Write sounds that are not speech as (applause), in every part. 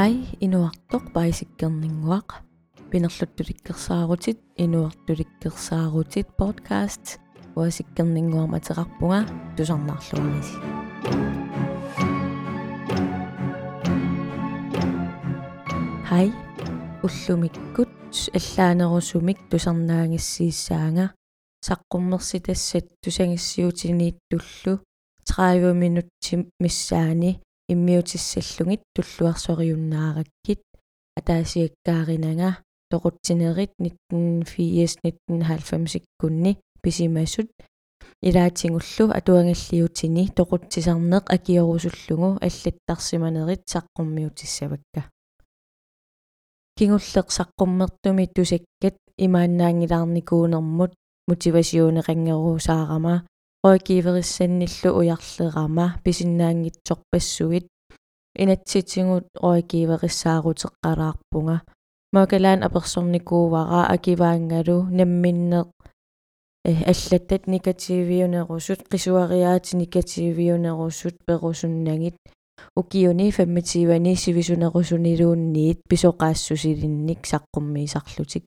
Inuartoq paisikkerninguaq pinerluttulikkersaarutit inuartulikkersaarutit podcast uasikkerninguam ateqarpunga tusarnarluarisi Hei уллумиккут аллаанерусумик тусарнаангиссиисаanga саққуммерситассат тусангиссиутинииттуллу 30 минутти миссаани иммиутиссаллугит туллуарсориуннаараккит атаасиаккааринага тоқутсинерит 1980 1990-иккунни писимасут илаатингуллу атуангаллиутини тоқутсисарнеқ акиорусуллугу аллаттарсиманерит саққуммиутиссавакка. Кингуллеқ саққуммертуми тусаккат имааннаангилаарникуунэрмут мотивасионеқангерусаарама уярлерама писиннаангитсорпассуит инатситингут ройкивериссаарутеққалаарпунга макалаан аперсорникуувара акиваангалу намминнеқ э аллаттат негативиунерусут қисуариаати негативиунерусут перусуннагит. Укиуни фаммитивани сивисунерусунилуунниит писоқаассусилинник саққуммиисарлутик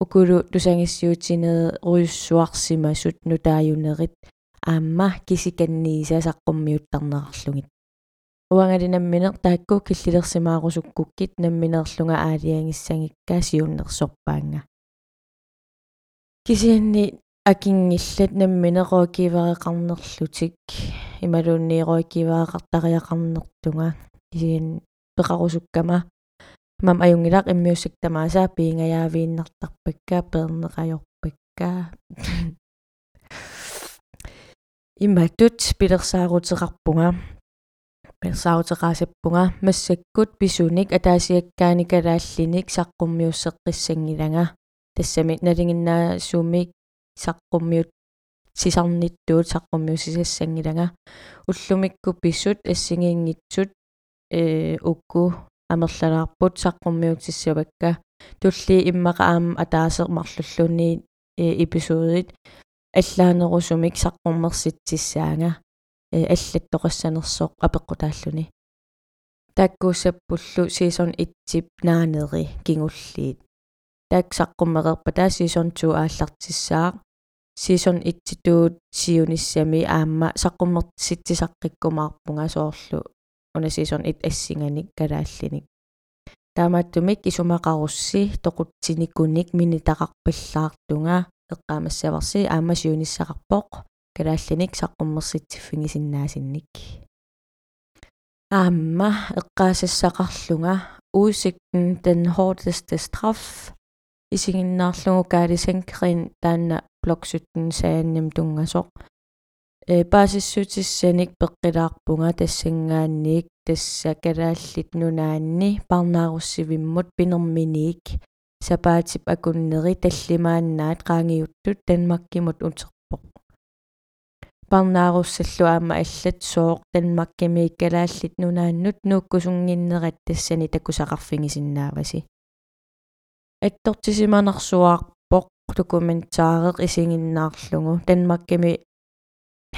укулу тусангиссиутинеэ уйуссуарсимасут нутааюнерит аама кисиканнииса саққуммиуттарнерарлугит уангалинамминеқ таакку киллилерсимаарусуккуккит намминерлунга аалиангиссангиккаа сиуннерсорпаанга кисианни акингиллат намминеқоо кивареқарнерлутик ималуунниероикиваақартариақарнертунга кисиан пеқарусуккама мам аюнгилақ иммиуссактамаасаа пиингаявииннартарпаккаа пернеқайорпаккаа имматтут пилерсаарутеқарпунга персаутеқаасаппунга массаккут писуник атаасиаккааникалааллиник саққуммиуссеққиссангилага тассами налингиннаа суумик саққуммиут сисарниттуут саққуммиусисассангилага уллумикку писсут ассигиингитсут э укку амерлалаарпут саққуммиутиссавакка тулли иммаqa аама атаасермарлуллуни эпизодит аллаанерусумик саққуммерситсисаага э аллаттоқассанерсоқ апеққутааллуни. Таккууссаппуллу season 1 наанери кингуллиит. Таак саққуммеқерпа таа season 2 ааллартиссаа season 1 туут сиуниссами аама саққуммертиситсисаққиккумаарпунга соорлу уна season 1 ассинганик калааллиник таамааттумик исумақарусси тоқутсиникуник минитақарпиллаартунга эққаамассаварси аамасиуниссақарпоқ калааллиник саққуммерситсиффигисиннаасинник аама эққаасассақарлунга usikten den hårdeste straf исигиннаарлугу каалисанкерин таанна блок 17 саанним тунгаsoq э баасиссутиссаник пеққилаарпунга тассангаанниик тассакалааллит нунаанни парнааруссивиммут пинерминиик сапаатип акуннери таллимааннаат qaangiuttut танмаккимут утерпоq парнааруссаллу аама аллат сооқ танмаккимииккалааллит нунааннут нууккусунгиннерат тассани такусақарфигисиннааваси аттортисиманарсуаарпоқ документаареq исигиннаарлугу танмаккими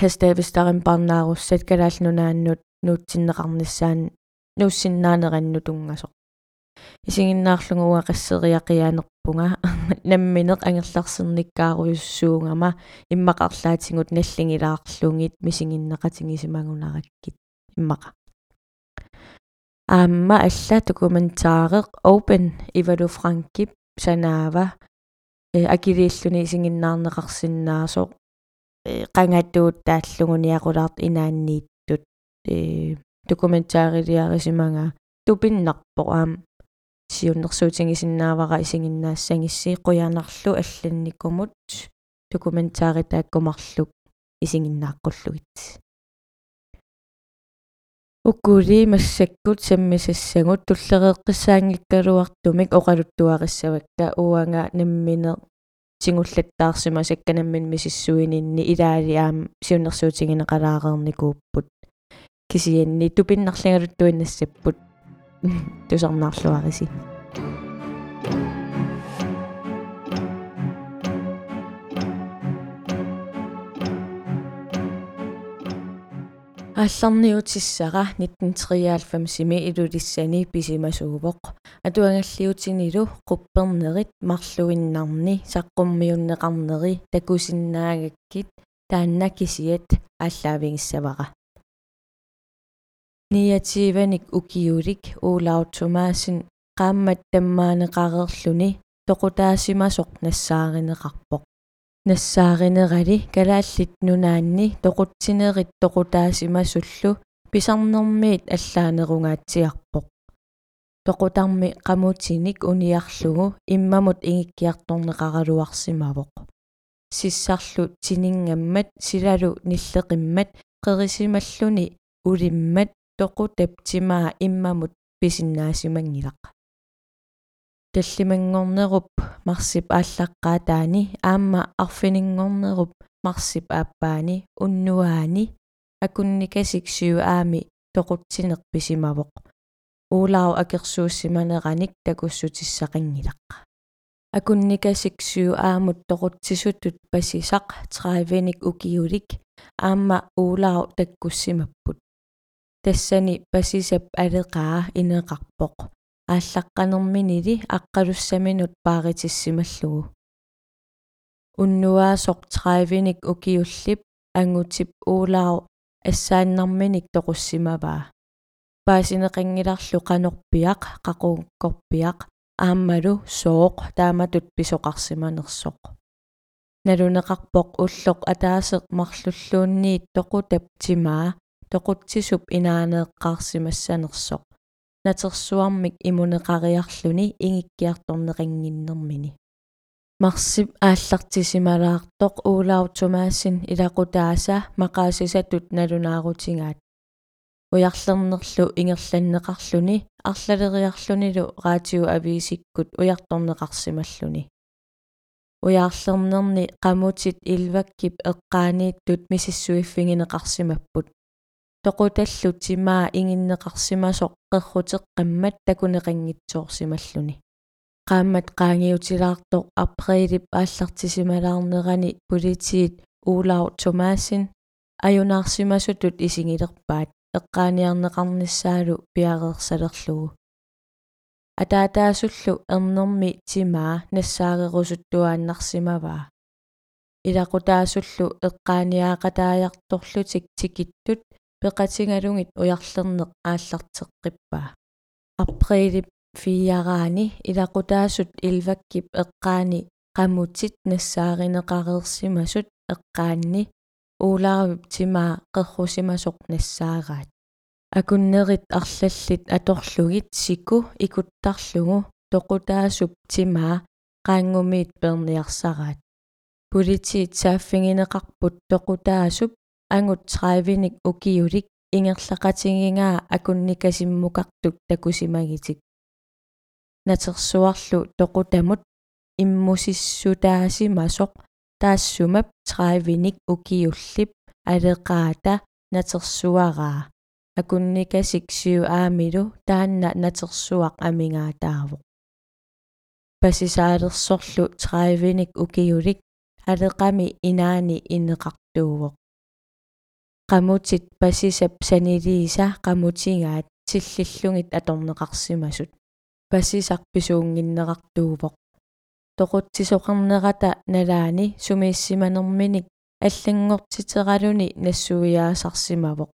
хаставистарим парнааруссат калаалнунааннут нуутсиннеқарниссаан нууссиннаанеранну тунгасоқ исигиннаарлугу уақассериақиаанерпунга (laughs) намминеқ ангерларсерниккааруйуссуунгама иммақарлаатингут наллингилаарлугит мисигиннеқатингисимагунараккит иммақа. Аама алла документаареq open ивалу франкип санаава э акилииллуни исигиннаарнеқарсиннаасоқ qangattuut тааллугуниақулаарт инааннииттут э документаарилиарисимага тупиннарпо аам сиуннэрсуутингисиннаавара исигиннаассангисси қуянарлу алланникумут документаари тааккумарлук исигиннааққуллугит уккули массаккут саммисассагут туллереэққиссаангиккалуартумик оқалуттуариссавакка уанга наммине тингуллаттаарсима сакканаммин мисиссуининни илаали аам сиуннэрсуутингинеқалаарерникууппут кисианни тупиннарлагалуттуиннассаппут (laughs) тусарнаарлуариси аалларниутиссара 1993-ими илулиссани писимасуувоқ атуангаллиутинилу қуппернерит марлуиннарни саққуммиуннеқарнери такусиннаагаккит таанна кисиат ааллаавигиссавара ниативаник укиулик уулаутсумаасин qaammat таммаанеқарерлүни тоқутаасимасоқ нассааринеқарпоқ нассааринерали калааллит нунаанни тоқутсинерит тоқутаасимасуллу писарнэрмиит аллаанерунгаатсиарпоқ. Тоқутарми қамутиник униарлугу иммамут ингиккиарторнеқаралуарсимавоқ сиссарлу тинингаммат силалу ниллеқиммат қерисималлуни улиммат тоқутап тимаа иммамут писиннаасимангилақ таллимангорнеруп марсип ааллаққаатаани аама арфинингорнеруп марсип ааппаани уннуаани акунникасик сиу аами тоқутсинеқ писимавоқ уулау акерсууссиманераник такуссутиссақингилақ акунникасик сиу аамут тоқутсисутут пасисақ траивеник укиулик аама уулау таккуссимаппут тассани пасисап алеқаа инеқарпоқ ааллаққанерминили аққалуссаминут пааритиссималлугу уннуаасоқ траивиник укиуллип ангутип уулау ассааннарминик тоқуссимаваа. Паасинеқангиларлу қанорпиақ қақууккорпиақ ааммалу сооқ тааматут писоқарсиманерсоқ налунеқарпоқ уллоқ атаасеқ марлуллуунниит тоқутап тимаа тоқутсисуп инаанеэққарсимассанерсоқ натерсуармик имунеқариарлүни ингиккиарторнеқингиннэрмини марсип ааллартисималаартоқ уулаутумаассин илақутааса мақаасисатут налунаарутингаат уярлернерлу ингерланнеқарлүни арлалериарлунилу раатиу ависиккут уярторнеқарсималлуни уяарлернерни қамутит илваккип эққаанииттут мисиссуиффигинеқарсимаппут тоқуталлу тимаа ингиннеқарсимасоқ қеррутеққаммат такунеқангитсоорсималлуни qaammat qaangiutilaartoq априлип ааллартисималаарнерани политиит уулау томаассин аюнаарсимасутут исигилерпаат эққааниарнеқарниссаалу пиареерсалерлугу атаатаасуллу ернэрми тимаа нассаагерусуттуааннарсимаваа илақутаасуллу эққааниаақатааярторлутик тикиттут пеқатингалугит уярлернеқ ааллартеққиппаа априлип фиараани илақутаасут илваккип эққаани qamutsit нассааринеқареерсимасут эққаанни уулаарвип тимаа қеррусимасоқ нассаагаат акуннерит арлаллит аторлугит сику икуттарлугу тоқутаасуп тимаа qaangumit перниарсараат. Политиит сааффингинеқарпут тоқутаасуп ангут 30ник укиулик ингерлақатингингаа акунникасиммукартук такусимагитик. Натерсуарлу тоқутамут иммусиссутаасимасоқ таассумап 30ник укиуллип алеқаата натерсуараа акунникасик сиу аамилу таанна натерсуақ амингаатаавоқ пасисаалерсорлу 30ник укиулик алеқами инаани инеқартуувоқ qamutsit pasisap saniliisa qamutigaat sillillungit atorneqarsimasut pasisarpisuunginneqartuupoq toquttisoqarnerata nalaani sumiissimanerminik аллангортитералуни нассуиаасарсимавоқ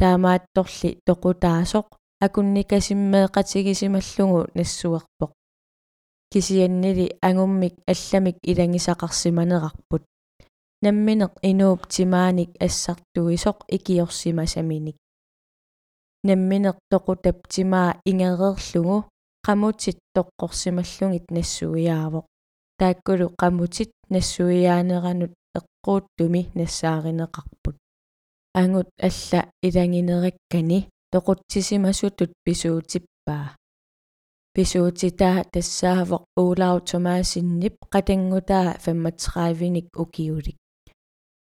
таамаатторли тоқутаасоқ акунникасиммеэқатигисималлугу нассуерпоқ кисианнили агуммик алламик илангисақарсиманерарпут намминеқ инууп тимааник ассартуисоқ икиорсимасаминик намминеқ тоқутап тимаа ингереерлугу qamutsit toqqorsimalлугит нассуиаавоқ тааккулу qamutsit нассуиаанеранут эққууттуми нассааринеқарпут ангут алла илангинераккани тоқутсисимасутут писуутиппаа писуутитаа тассаавоқ уулау томаасиннип qatangутаа 35ник укиулик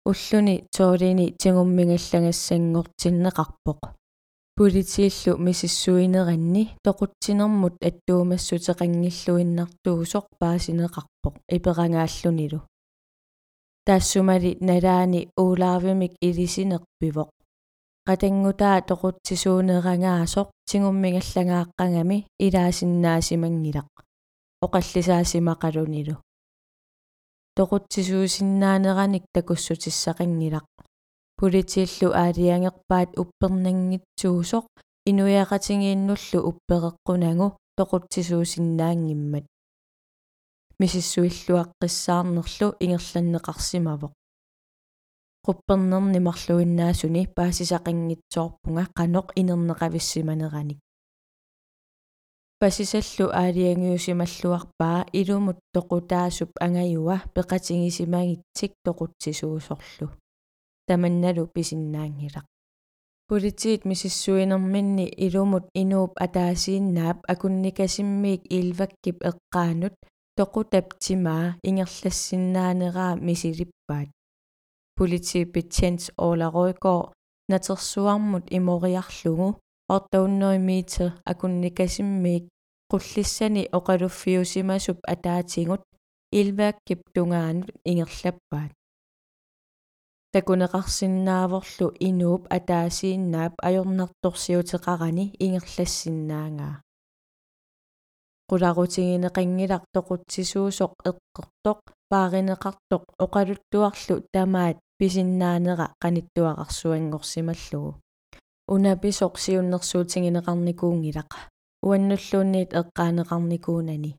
уллуни тоолини тигуммигаллагассангортиннеқарпоқ политииллу мисиссуинеранни тоқутсинермут аттуумассутеқангиллуиннартуусоқ паасинеқарпоқ qatanggutaa toqutsisuuneerangaasoq tingummigallangaaqқангами илаасиннаасимангилaq oqallisaasimmaqalunilu toqutsisuusinnaaneranik takussutissaqangilaq pulitiillu aaliangерpaat uppernaangitsuusoq inuiaqatingiinnullu uppereqqunangu toqutsisuusinnaangimmat misissuilluaqqissaarnerlu ingerlanneqarsimavoq quppernernimarluinnaasuni paasisaqanngitsoorpunga qanoq inerneqavissimaneranik pasиsallu аалиангиусималлуарпаа илумут тоқутаасуп ангаюа пеқатингисимагитсик тоқутсисуусорлу таманналу писиннаангилақ политиит мисиссуинерминни илумут инууп атаасииннаап акунникасиммиик илваккип эққаанут тоқутап тимаа ингерлассиннаанераа мисилиппаат полити betjent ооларуйкоо натерсуармут имориарлугу ортауннеримиите акунникасиммиик qulлиссани оқалуффиусимасуп атаатингут илвааккип тунгаанут ингерлаппаат такунеқарсиннааворлу инууп атаасииннаап ajornartorsiuteqarani ингерлассиннаангаа qulарутигинеқангилар тоқутсисуусоқ эққертоқ пааринеқартоқ оқалуттуарлу тамаат писиннаанера qanittуақарсуангорсималлугу унаписоқ сиуннэрсуутингинеқарникуунгилақ уаннуллуунниит эққаанеқарникуунани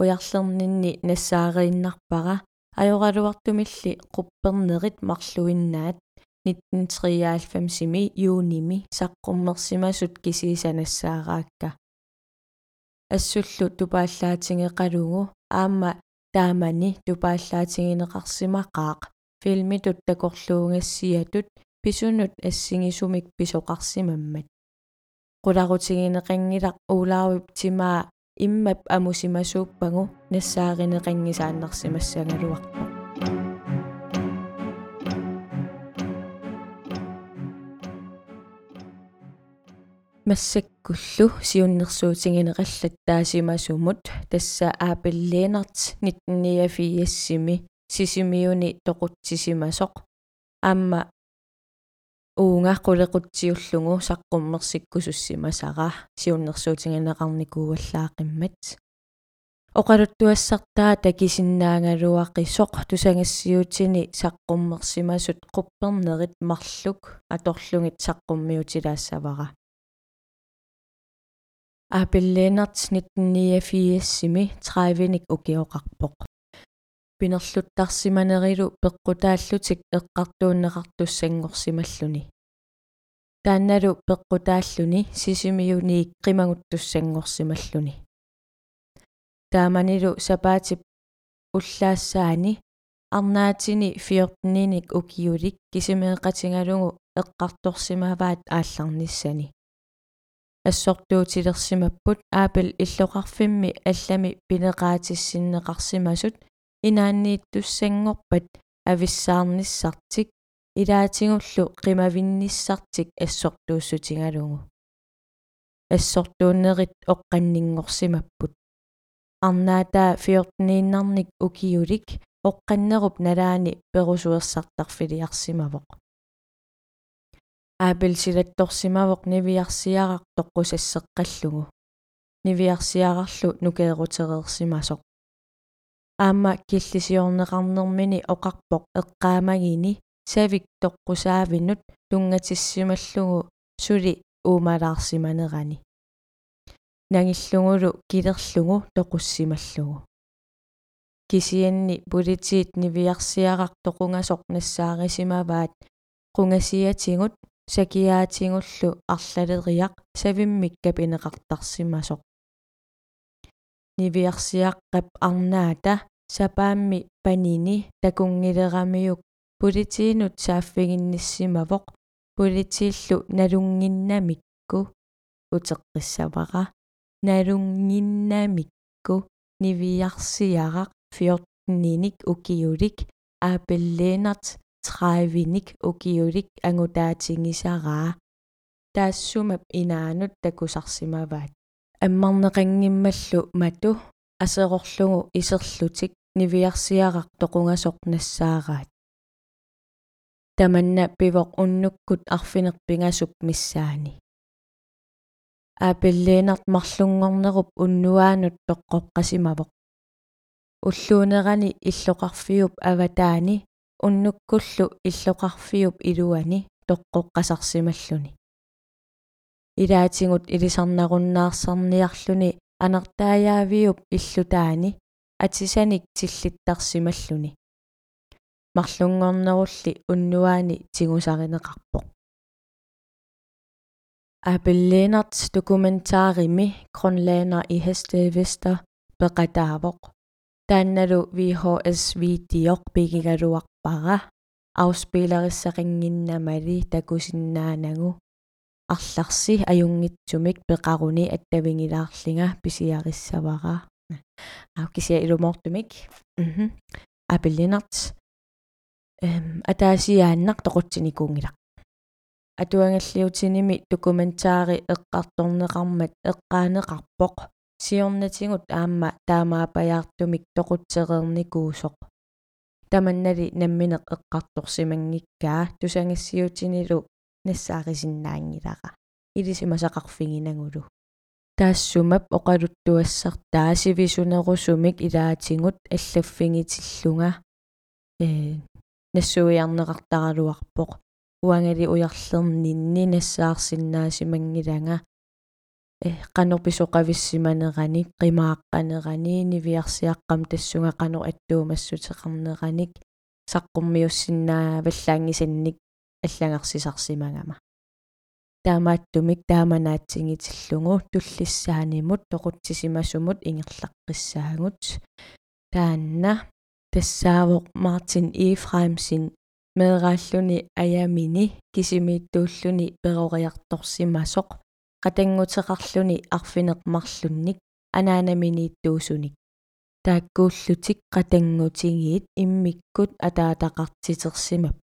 уярлернинни нассаарииннарпара ajoralуартумилли quppernerit марлуиннаат. 1993-ми юуними саққуммерсимасут кисисанассаараакка ассуллу тупааллаатингеқалугу аама таамани тупааллаатингинеқарсимақаақ филмитут такорлуугассиатут писунут ассигисумик писоқарсимаммат. Qularutigинеқангилақ уулаарвип тимаа иммап амусимасууппагу нассааринеқангисааннарсимассагалуарпо массаккуллу сиуннэрсуутингинеқаллат таасимасумут тасса аапиллиинарт 1994-сими сисимиуни тоқутсисимасоқ. Аама уунга qullequttiullugu saqqummersikkusussimasara siunnersuutigineqarnikuuallaaqimmat oqaluttuassartaa takisinnaaгалуақисоқ тусангассиутини саққуммерсимасут quppernerit марлук аторлугит саққуммиутилаассавара аапиллиинерт 1994-сими 30-ник укиоқарпоқ пинерлуттарсиманерилу пеққутааллутик эққартууннеқартуссангорсималлуни. Таанналу пеққутааллуни сисимиуниик қимагуттуссангорсималлуни тааманилу сапаатип уллаассаани арнаатини фиортниник укиулик кисимеэқатингалугу эққарторсимаваат аалларниссани. Ассортуутилерсимаппут аапл иллоқарфимми аллами пинеқаатиссиннеқарсимасут инааннииттуссангорпат ависсаарниссартик илаатингуллу қимавинниссартик ассортууссутингалугу ассортууннерит оққаннингорсимаппут арнаатаа фиортнииннарник укиулик оққаннеруп налаани перусуерсартарфилиарсимавоқ аапил силатторсимавоқ нивиарсиарар тоққусассеққаллугу нивиарсиарарлу нукеерутерерсимасоқ аама киллисиорнеқарнермини оқарпоқ эққаамагини савик тоққусаавинут тунгатиссималлугу сули уумалаарсиманерани нагиллугулу килерлугу тоқуссималлугу. Кисианни политиит нивиарсиарартоқунгасоқ нассаарисимаваат қунгасиатингут сакиаатингуллу арлалериақ савиммик капинеқартарсимасоқ нивиарсиаққап арнаата сапаамми панини такунгилерамиук политиинут сааффигинниссимавоқ политииллу налунгиннамикку утеққиссавара. Налунгиннамикку нивиарсиарақ фиортниник укиулик аапеллиинерт 30ник укиулик ангутаатингисараа. Таассумап инаанут такусарсимаваат. Аммарнеқангиммаллу мату асеқорлугу исерлутик нивиарсиарaq тоқунгасоқ нассаараат tamanna pivoq unnukkut arfinerpingasup missaani. Аапиллиинарт марлунгорнеруп уннуаанут тоққоққасимавоқ уллуунерани иллоқарфиуп аватаани уннуккуллу иллоқарфиуп илуани тоққоққасарсималлуни илаатингут илисарнаруннаарсарниарлүни анартааяавиуп иллутаани атисаник тиллиттарсималлуни марлунгорнерулли уннуаани тигусаринеқарпоқ апиллиинарт документаарими грønlander i hestevester peqataavoq таанналу VHS видеоқ пигигалуарпара. Ауспилерissaqinginnamali такусиннаанагу арларси аюнгитсумик пеқаруни аттавингилаарлинга писиариссавара ау кисия илумортумик мм апиллинарт эм атаасиааннақ тоқутсиникуунгилақ атуангаллиутиними документаари эққарторнеқармат эққаанеқарпоқ сиорнатингут аама таамаапаяартумик тоқутсеқерникуусоқ таманнали намминеқ эққарторсимангиккаа тусангассиутинилу нассаарисиннаангилара илисимасақарфигинагулу таассумап оқалуттуассартаа сивисунерусумик илаатингут аллаффигитиллунга э нассуиарнеқартаралуарпоқ уангали уярлернинни нассаарсиннаасимангилага э канорписоқависсиманераник қимааққанерани нивиарсиаққам тассунга канор аттуумассутеқарнераник саққуммиуссиннаа валлаангисанник аллагарсисарсимагама таамааттумик тааманаатсигитиллугу туллиссаанимут тоқутсисимасумут ингерлаққиссаагут таанна тассаавоқ мартин ифраймсин меэрааллуни аямини кисимииттууллуни перориарторсимасоқ qatangutеқарлуни арфинеқмарлунник анаанаминииттуусуник тааккууллутик qatangutigiit иммиккут атаатақартитерсимаппут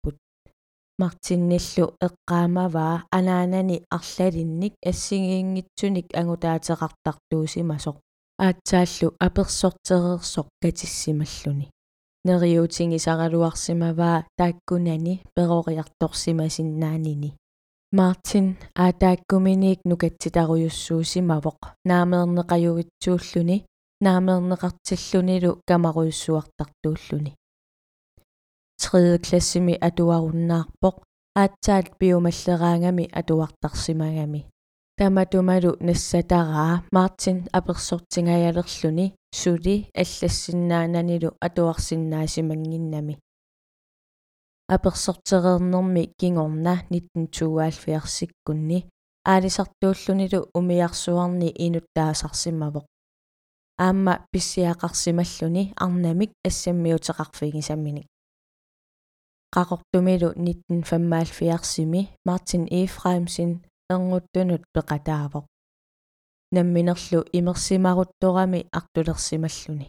мартинниллу эққаамаваа анаанани арлалинник ассигиингитсуник агутаатеқартартуусимасоқ аатсааллу аперсортерерсоқ катиссималлуни. Нериутингисаралуарсимаваа тааккунани перориарторсимасиннаанини мартин аатааккуминик нукатситаруйуссуусимавоқ наамеернеқаюгитсууллуни наамеернеқартиллунилу камаруйуссуартартууллуни тредje классими атуаруннаарпоқ аатсаат биумаллераангами атуартарсимагами таматумалу нассатараа мартин аперсортингаялерлүни сули аллассиннаананилу атуарсиннаасимангиннами. Аперсортерернэрми кингорна 1972-сиккунни аалисартууллунилу умиарсуарни инуттаасарсимавоқ. Аама писсиақарсималлуни арнамик ассаммиутеқарфигисамминик qaqortumilу 1975-сими мартин ифраймсин эрнуттунут пеқатаавоқ. Намминерлу имерсимарутторами артулерсималлуни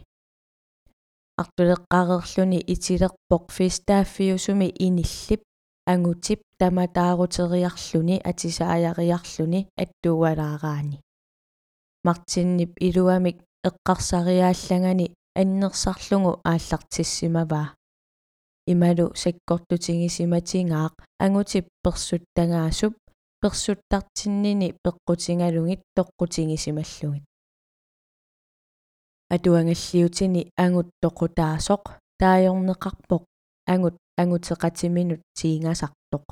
артулеққарерлүни итилерпоқ фистааффиусуми иниллип ангутип таматаарутериарлүни атисааяриарлүни аттуалаараани мартиннип илуамик эққарсариааллагани аннерсарлугу ааллартиссимаваа ималу саккортутигисиматингаақ ангутип персуттагаасуп персуттартиннини пеққутингалугит тоққутигисималлугит атуангаллиутини ангут тоқутаасоқ таajorneqarpoq ангут ангутеқатиминут тиингасартоқ.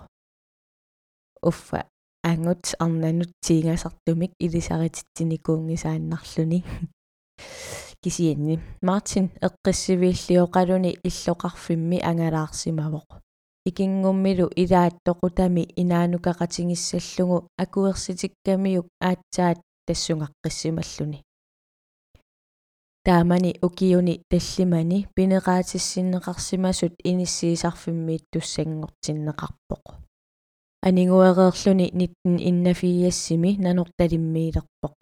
Уффа ангут арнанут тиингасартумик илисарититсиникуунгисааннарлүни (laughs) кисианни мартин эққиссивииллиоқалуни иллоқарфимми ангалаарсимавоқ икингуммилу илааттоқутами инаанукақатингиссаллугу акуерситиккамиук аатсаат тассунгаққиссималлуни таамани укиуни таллимани пинеқаатиссиннеқарсимасут иниссиисарфиммиит туссангортиннеқарпоқ. Анингуэреерлүни ниттин иннафииассими нанорталиммиилерпоқ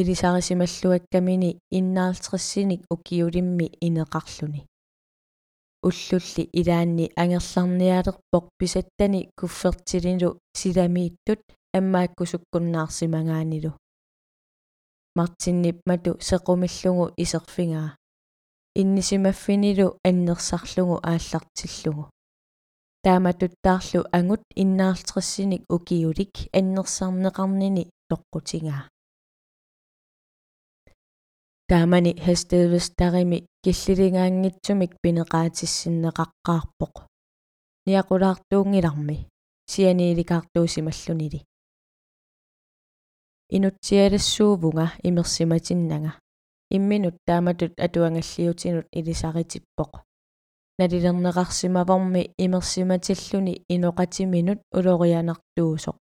илисарисималлуаккамини иннаалтриссиник укиулимми инеқарлүни уллулли илаанни ангерларниалерпоқ писаттани куффертилину силамииттут аммааккусуккуннаарсимагаанилу мартиннипмату сеқумиллугу исерфингаа иннисимаффинилу аннерсарлугу ааллартиллугу тааматуттаарлу ангут иннаартриссиник укиулик аннерсарнеқарнини тоққутингаа таамани хастевестарими киллилингаангитсумик пинеқаатиссиннеқаққаарпоқ ниақулаартуунгиларми сианииликаартуусималлунили инутсиалассуувунга имерсиматиннага. Имминут тааматут атуангаллиутинут илисаритиппоқ. Налилернеқарсимаворми имерсиматиллуни иноқатиминут улорианартуусоқ.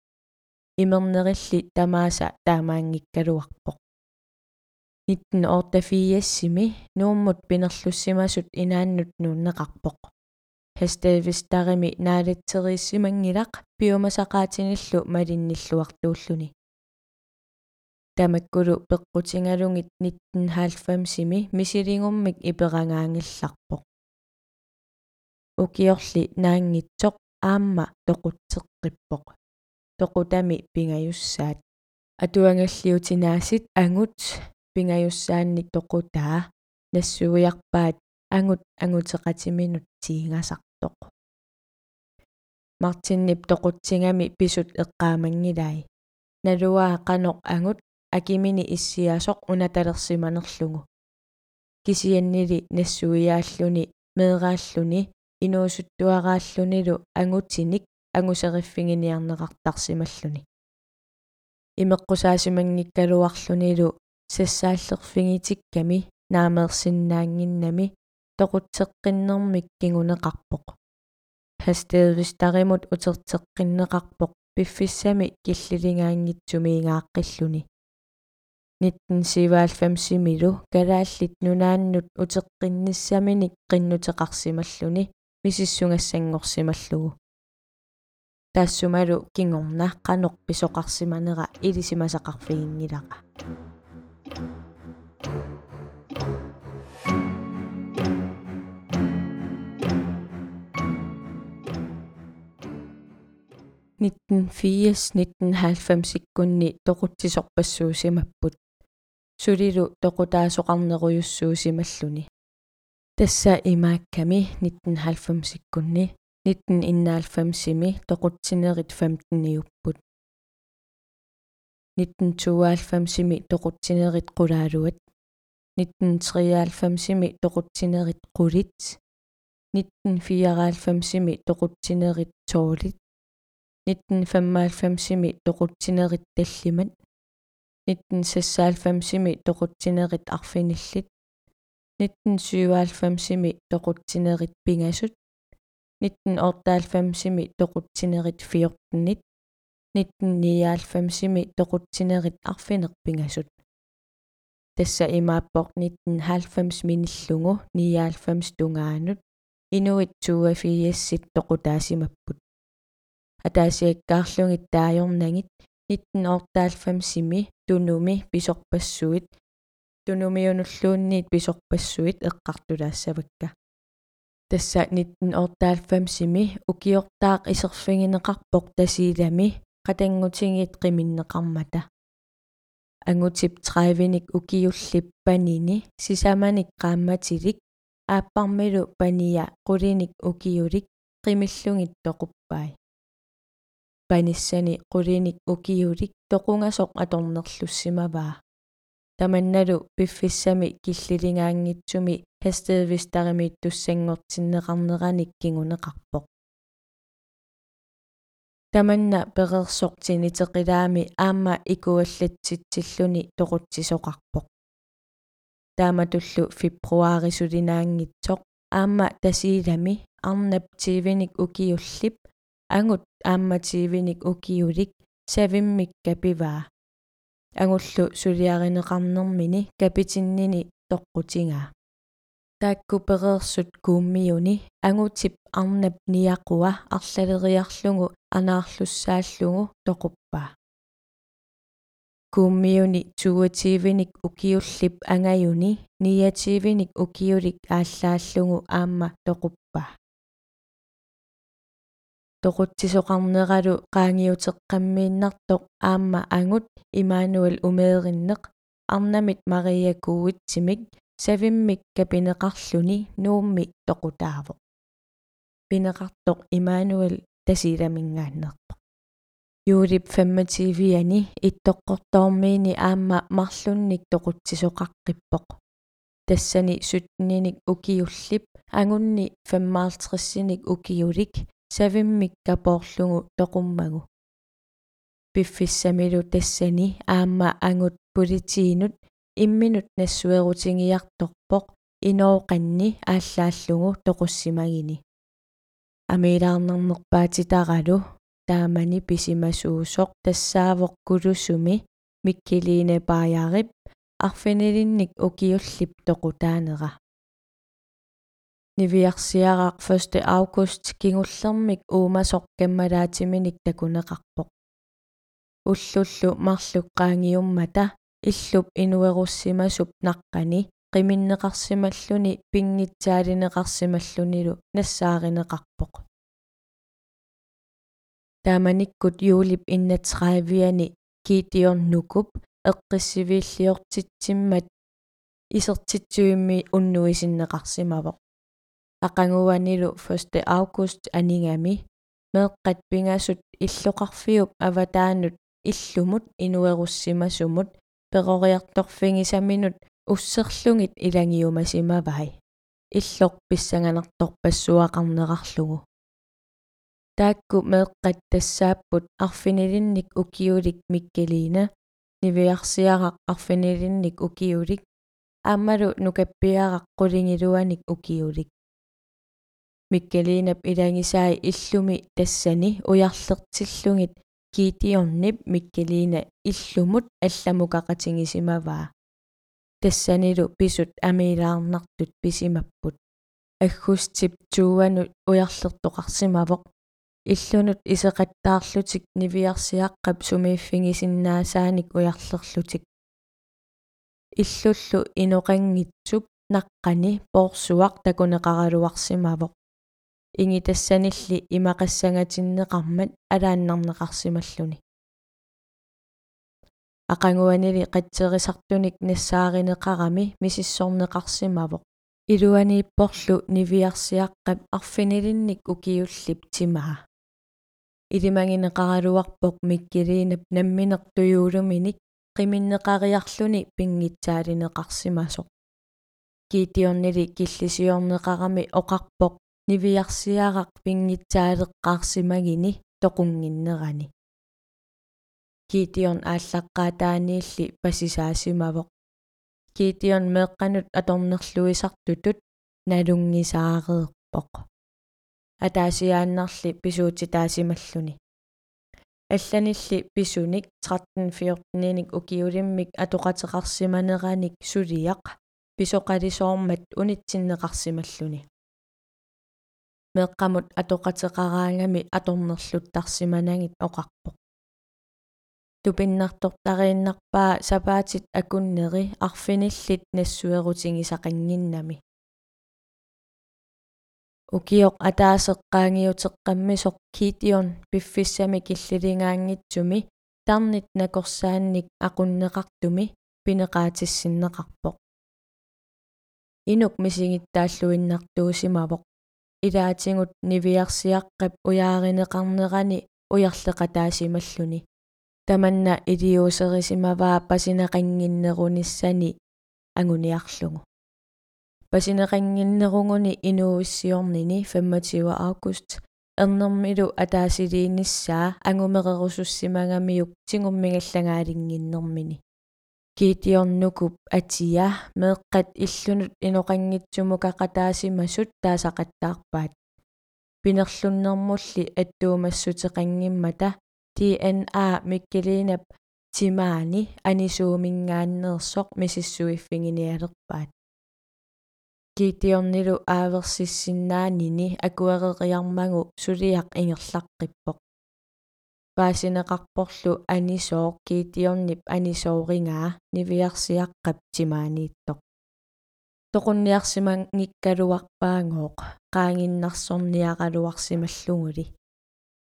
Имернерилли тамааса таамаангиккалуарпоқ 1984-сими нууммут пинерлуссимасут инааннут нууннеқарпоқ хастаавистарими наалатсерииссимангилақ пиумасақаатиниллу малинниллуартууллуни. Тамаккулу пеққутингалугит 1990-сими мисилингуммик иперангаангилларпоқ. Укиорли наангитсоқ аама тоқутсеққиппоқ. Тоқутами пингаюссаат. Атуангаллиутинаасит ангут пингаюссаанник тоқутаа нассуиарпаат ангут ангутеқатиминут тиингасартоқ мартиннип тоқутсингами писут эққаамангилай налуаа қаноқ ангут акимини иссиасоқ унаталерсиманерлугу кисианнили нассуиааллуни меэрааллуни инуусуттуарааллунилу ангутсиник ангусериффигиниарнеқартарсималлуни имеққусаасимангиккалуарлунилу сассааллерфигитикками наамеерсиннаангиннами тоқутсеққиннэрмик кигунеқарпоқ хастеевистаримут утертеққиннеқарпоқ пиффиссами киллилингаангитсумиингааққиллуни 1997-симилу калааллит нунааннут утеққинниссаминик қиннутеқарсималлуни мисиссунгассангорсималлугу таассумалу кингорна қанеқ писоқарсиманера илисимасақарфигингилаqa 1980-1990 иккунни тоқутсисорпассуусимаппут сулилу тоқутаасоқарнеруйуссуусималлуни тасса имаакками 1990 иккунни 1991-сими тоқутсинерит 15-ниуппут 1992-сими тоқутсинерит қулаалуат 1993-сими тоқутсинерит қулит 1994-сими тоқутсинерит тоолит 1995-сими тоқутсинерит таллимат 1996-сими тоқутсинерит арфиниллит 1997-сими тоқутсинерит пингасут 1998-сими тоқутсинерит фиортнит 1999-сими тоқутсинерит арфинерпингасут тасса имааппоқ 1990 миниллугу 99 тунгаанут. Инуит туафиассит тоқутаасимаппут. Атаасиаккаарлугит таajornagit 1998-сими тунуми писорпассуит тунумиунуллуунниит писорпассуит эққартулаассавакка. Тасса 1998-сими укиортаақ исерфигинеқарпоқ тасиилами қатангутингит қиминнеқармата ангутип 30ник укиуллип панини сисаманик qaammatилик ааппармилу пания qулиник укиулик qimillungit тоқуппай паниссани qулиник укиулик тоқунгасоқ аторнерлуссимаваа таманналу пиффиссами киллилингаангитсуми хастеевистаримиит туссангортиннеқарнераник кигунеқарпоқ таманна перерсортинитеқилаами аама икуаллатситсиллуни тоқутсисоқарпоқ. Тааматуллу фебруарисулинаангитсоқ аама тасиилами арнап тивиник укиуллип ангут аамматиивиник укиулик савиммик капиваа. Ангуллу сулиаринеқарнэрмини капитиннини тоққутингаа. Тааккупереерсут кууммиуни ангутип арнап ниақуа арлалериарлугу анаарлуссааллугу тоқуппаа кууммиуни туативиник укиуллип ангаюни ниативиник укиулик ааллааллугу аама тоқуппаа тоқутсисоқарнералу qaangiuteqqammiinnartoq aamma angut Immanuel umeerinneq арнамит Мария кууитсимик савиммик капинеқарлүни нуумми тоқутаавоқ. Pineqartoq Immanuel tasiilamingaanneerpoq юулип 25-ани иттоққортормиини аама марлунник тоқутсисоқаққиппоқ тассани сутниник укиуллип агунни 55-синик укиулик савиммик капоорлугу тоқуммагу. Пиффиссамилу тассани аама ангут политиинут имминут нассуерутингиарторпоқ инооқанни ааллааллугу тоқуссимагини амилаарнернерпаатитаралу таамани писимасуусоқ тассаавоқ кулусуми миккилине паярип арфинилинник укиуллип тоқутаанера нивиарсиараақ 1 август кингуллермик уумасоқ каммалаатиминик такунеқарпоқ. Уллуллу марлуққаангиуммата иллуп инуеруссимасуп наққани qiminnеқарсималлуни пингитсаалинеқарсималлунилу нассааринеқарпоқ тааманиккут юулип иннатсраавиани китиорнукуп эққиссивииллиортитсиммат исертитсуимми уннуисиннеқарсимавоқ ақангуанилу 1 август анингами меэққат пингасут иллоқарфиуп аватаанут иллумут инуеруссимасумут перориарторфигисаминут уссерлугит илангиумасимавай иллоқ писсанганерторп пассуақарнеқарлугу таакку меэққат тассааппут арфинилинник укиулик миккелина нивиарсиарақ арфинилинник укиулик аамалу нукаппиарақ қулингилуаник укиулик. Миккелинап илангисаи иллуми тассани уярлертиллугит киитиорнип миккелина иллумут алламукақатингисимаваа тассанилу писут амилаарнартут писимаппут аггустип туанут уярлертоқарсимавоқ иллунут исеқаттаарлутик нивиарсиаққап сумииффигисиннаасааник уярлерлутик иллуллу иноқангитсуп наққани поорсуақ такунеқаралуарсимавоқ инги тассанилли имақассангатиннеқармат алааннарнеқарсималлуни ақангуанили қатсерисартуник нассааринеқарами мисиссорнеқарсимавоқ илуанииппорлу нивиарсиаққап арфинилинник укиуллип тимаа илимагинеқаралуарпоқ миккилиинап намминертуюулуминик qiminnеқариарлуни пингитсаалинеқарсимасоқ киитиорнили киллисиорнеқарами оқарпоқ нивиарсиарaq пингитсаалеққарсимагини тоқунгиннерани киитиорн ааллаққаатааниилли пасисаасимавоқ. Киитиорн меэққанут аторнерлуисартутут налунгисаареерпоқ атаасиааннарли писуутитаасималлуни алланилли писуник 13 14ник укиулиммик атоқатеқарсиманераник сулиақ писоқалисоормат унитсиннеқарсималлуни. Меэққамут атоқатеқараангами аторнерлуттарсиманагит оқарпоқ тупиннартортарииннарпаа сапаатит акуннери арфиниллит нассуерутингисақангиннами укиоқ атаасеққаангиутеққаммисоқ китион пиффиссами киллилингаангитсуми тарнит накорсаанник aqunneqartumi пинеқаатиссиннеқарпоқ. Инук мисигиттааллуиннартуусимавоқ. Илаатингут нивиарсиаққап уяаринеқарнерани уярлеқатаасималлуни таманна илиусерисимаваа пасинеқангиннеруниссани агуниарлугу пасинеқангиннеругуни инууиссиорнини 25 август эрнэрмилу атаасилиинissaа агумеқерусуссимагамиук тингуммигаллагаалингиннэрмини киитиорнукуп атия меэққат иллунут иноқангитсумукақатаасимасут таасақаттаарпаат пинерлуннэрмулли аттуумассутеқангиммата DNA миккилинап тимаани анисуумингааннерсоқ мисиссуиффигиниалерпаат киитиорнилу ааверсиссиннаанини акуэрериармагу сулиақ ингерлаққиппоқ паасинеқарпорлу анисоо киитиорнип анисоорингаа нивиарсиаққап тимаанииттоқ тоқунниарсимангиккалуарпаангооқ qaanginnarsorniaqaluarsimallunguli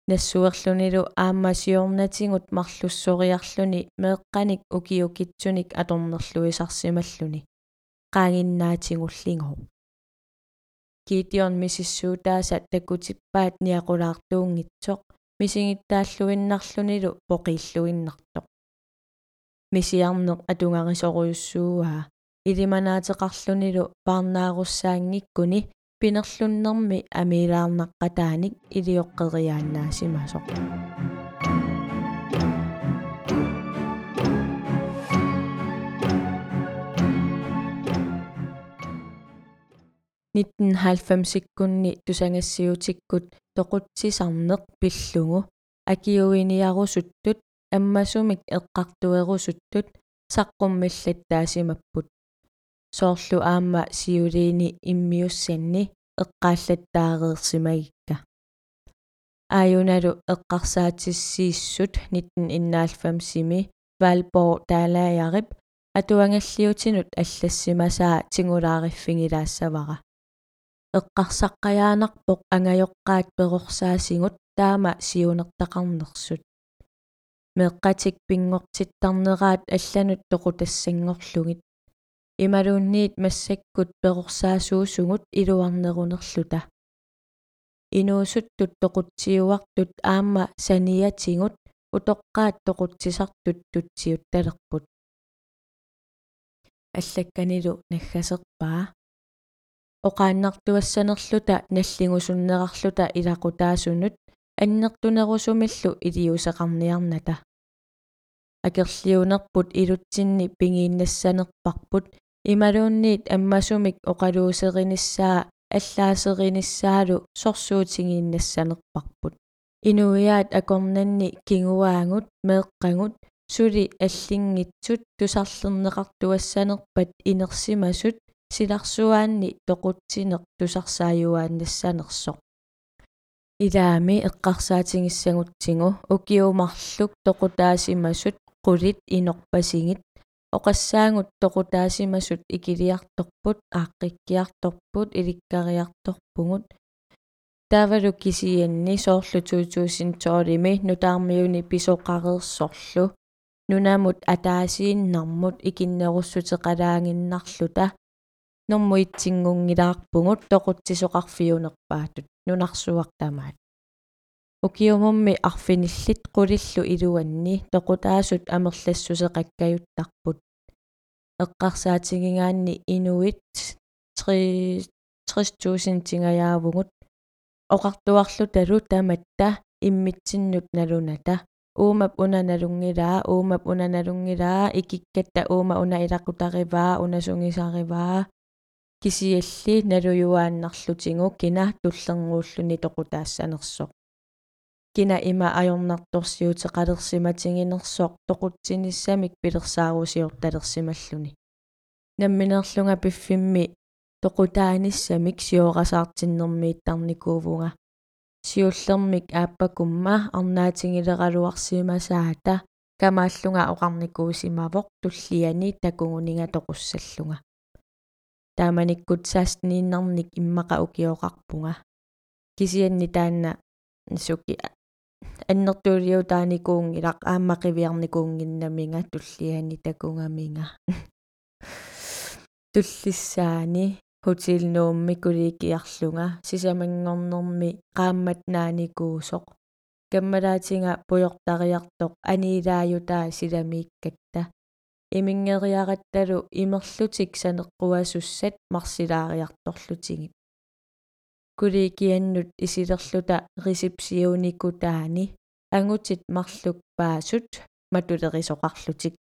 нассуерлунилу ааммасиорнатингут марлуссориарлуни меэққаник укиукитсуник аторнерлуисарсималлуни qaanginnaatiнгуллингоо Gideon misissuutaasa takutippaat niaqulaartuungitsoq мисигиттааллуиннарлунилу поқииллуиннартоқ мисиарнеқ атунгариsoruyussuuгаа илиманаатеқарлунилу парнааруссаангиккуни пинерлуннэрми амилаарнаққатааник илиоққериааннаасимасоқ 1990-иккунни тусангассиутиккут тоқутсисарнеқ пиллугу акиуиниарусуттут аммасумик эққартуерусуттут саққуммиллаттаасимаппут соорлу аама сиулиини иммиуссанни эққааллаттаареерсимагикка аюналу эққарсаатиссииссут 1990-сими Valborg таалааярип атуангаллиутинут аллассимасаа тингулаариффигилаассавара эққарсаққаяанарпоқ ангайоққаат перорсаасигут таама сиунертақарнерсут меққатик пингортиттарнераат алланут тоқутассангорлугит ималуунниит массаккут перорсаасуусугут илуарнерунерлута инуусуттут тоқутсиуартут аама саниатингут утоққаат тоқутсисартут тутсиут талерпут аллакканилу наггасерпаа оқааннартуассанерлута наллигусуннерарлута илақутаасунут аннертунерусумиллу илиусеқарниарната акерлиунерпут илутсинни пингииннассанерпарпут ималуунниит аммасумик оқалуусериниссаа аллаасериниссаалу сорсуутингииннассанерпарпут инуиаат акорнанни кингуаангут меэққангут сули аллингитсут тусарлернеқартуассанерпат инерсимасут силарсуаанни тоқутсинеқ тусарсааюааннассанерсоқ илаами эққарсаатингиссагутсигу укиумарлук тоқутаасимасут qulит инорпасигит оқассаангут тоқутаасимасут икилиарторпут ааққиккиарторпут иликкариарторпугут тавалу кисианни соорлу туутуусинтоолими нутаармиуни писоқареерсорлу нунамут атаасииннармут икиннеруссутеқалаангиннарлута нормуитсингунгилаарпугут тоқутсисоқарфиунерпаатут нунарсуартамаат укиумумми арфиниллит qulillu илуанни тоқутаасут амерлассусеқаккаюттарпут. Эққарсаатингигаанни инуит 30000 тингаyaavугут оқартуарлу талу таматта иммитсиннут налуната. Уумап унаналунгилаа уумап унаналунгилаа икиккатта uuма уна илақутариваа унасунгисариваа кисиалли налуюааннарлутингу кина туллернууллуни тоқутаассанерсоқ кина има ajornartorsiuteqalersimatiginersoq toqutsinnissamik pilersaarusiortalersimalluni намминерлунга пиффимми тоқутааниссамик сиорасаартиннэрмииттарникуувунга сиуллермик ааппакумма арнаатингилералуарсимасаата камааллунга оқарникуусимавоқ туллиани такугунинга тоқуссаллунга. Тааманиккут саастнииннарник иммақа укиоқарпунга. Кисианни таанна суки аннертуулиу тааникуунгилақ ааммақивиарникуунгиннаминга туллиани такунгаминга туллиссаани хотилнуумми куликиарлунга сисамангорнэрми qaammat naanikуусоq каммалаатинга пуйортариартоq аниилааютаа силамииккатта имингериаратталу имерлутик санеққуасуссат марсилаариарторлутигит куликианнут исилерлута ресипсиуникутаани ангутит марлук паасут матулерисоқарлутик.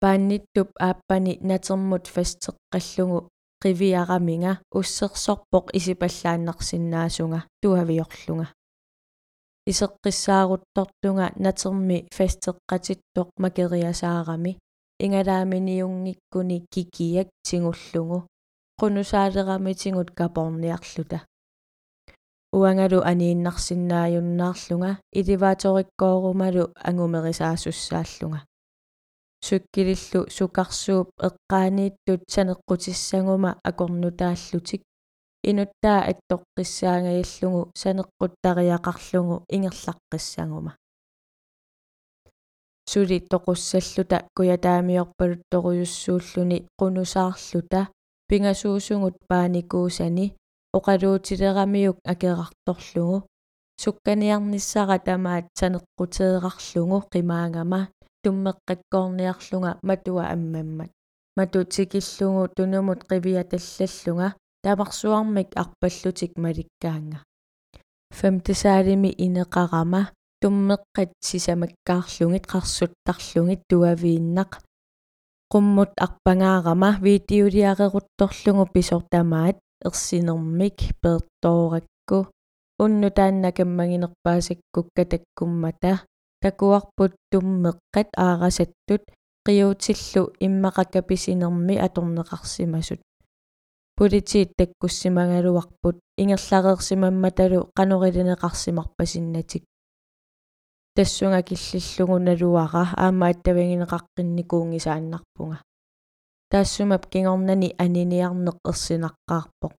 Паанниттуп ааппани натермут фастеққаллугу qivиараминга уссерсорпоқ исипаллааннарсинаасунга туавиорлунга. Исеққиссааруттортунга натерми фастеққатиттоқ макериасаарами. Ингалааминиунгиккуни кикиак тигуллугу qunusaaleramitинgut капорниарлута уангалу анииннарсинааюннаарлунга иливааториккоорумалу ангумерисаасуссааллунга. Суккилиллу сукарсууп эққаанииттут санеққутиссагума акорнутааллутик. Инуттаа аттоққиссаагаяллугу санеққуттариақарлугу ингерлаққиссагума сули тоқуссаллута куятаамиорпалут торуйуссууллуни qunusаарлута пингасуусугут пааникуусани оқалуутилерамиук акеқарторлугу сукканиарниссара тамаат санеққутеэқарлугу қимаангама туммеққаккоорниарлунга матуа аммаммат. Матутикиллугу тунумут қивиаталлаллунга тамарсуармик арпаллутик маликкаанга. Фемтесаалими инеқарама туммеққат сисамаккаарлугит қарсуттарлугит туавииннақ qumмут арпангаарама видеолиарерутторлугу писортамаат ерсинермик пеэрторакку унну тааннакаммагинерпаасаккукка таккуммата такуарпут туммеққат аарасаттут. Қиутиллу иммақакаписинерми аторнеқарсимасут политиит таккуссимагалуарпут ингерлареерсимамматалу қанорилинеқарсимарпасиннатик тассунга киллиллугу налуара аама аттавагинеқаққинникуунгисааннарпунга таассумап кингорнани аниниарнеқ ерсинаққаарпоқ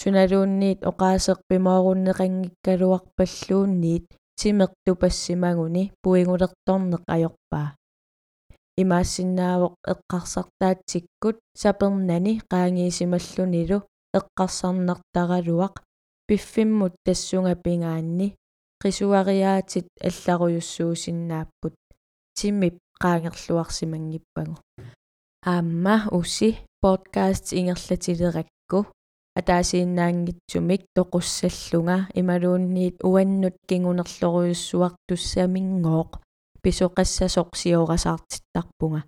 суналуунниит оқаасеқ пимооруннеқангиккалуарпаллуунниит тимертупассимагуни пуингулерторнеқ ajorpaa имаассиннаавоқ эққарсартаатсиккут сапернани qaangiisimallunилу эққарсарнартаралуақ пиффиммут тассунга пингаанни qisuariaатит алларуйуссуусиннааппут тиммип qaangерлуарсимангиппагу аама уси подкаст ингерлатилеракку. Атаасииннаангитсумик тоқуссаллунга. Ималуунниит уаннут кингунерлоруйуссуартуссамингооқ писоқассасоқ сиорасаартиттарпунга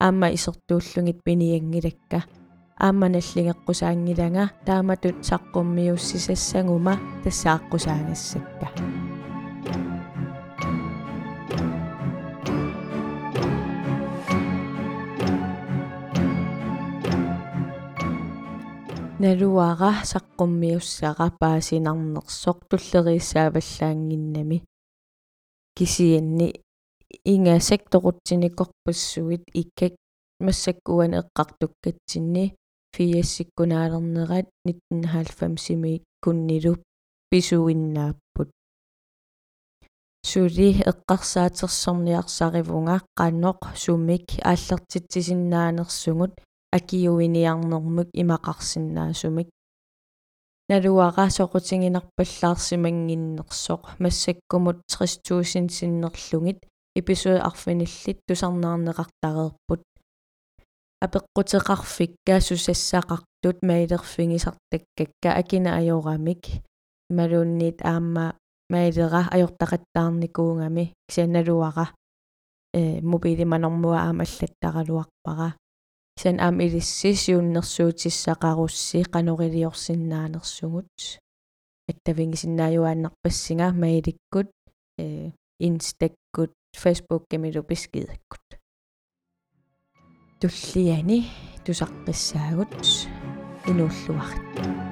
аама исертууллугит пиниангилакка аама наллигеққусаангилага тааматут саққуммиуссисассагума тассааққусаагассакка налуара саққуммиуссара паасинарнерсоқ туллерииссааваллаангиннами кисианни инга секторутсиникорпассуит иккак массаккуан эққартуккатсинни фиассиккунаалернерат 1990-сими куннилу писуиннааппут. Сули эққарсаатерсорниарсаривунга қаноқ сумик ааллертитсисиннаанерсугут акиуиниарнэрмут имақарсинаасумик налуара соқутингинарпаллаарсимангиннерсоқ массаккумут 30000 синнерлугит эпизод арфиниллит тусарнаарнеқартареерпут апеққутеқарфикка сусассақартут маилерфигисартаккакка акина ajорамик ималуунниит аама маилера ajортақаттаарникуунгами кисаналуара э мобилиманормуа аама аллаттаралуарпара сан аам илиссисиуннэрсуутиссақарусси канорилиорсиннаанерсугут аттавингисиннааюааннарпассинга маиликкут э инстаккут фейсбук кемилу пискидаккут туллиани тусаққиссаагут инууллуарит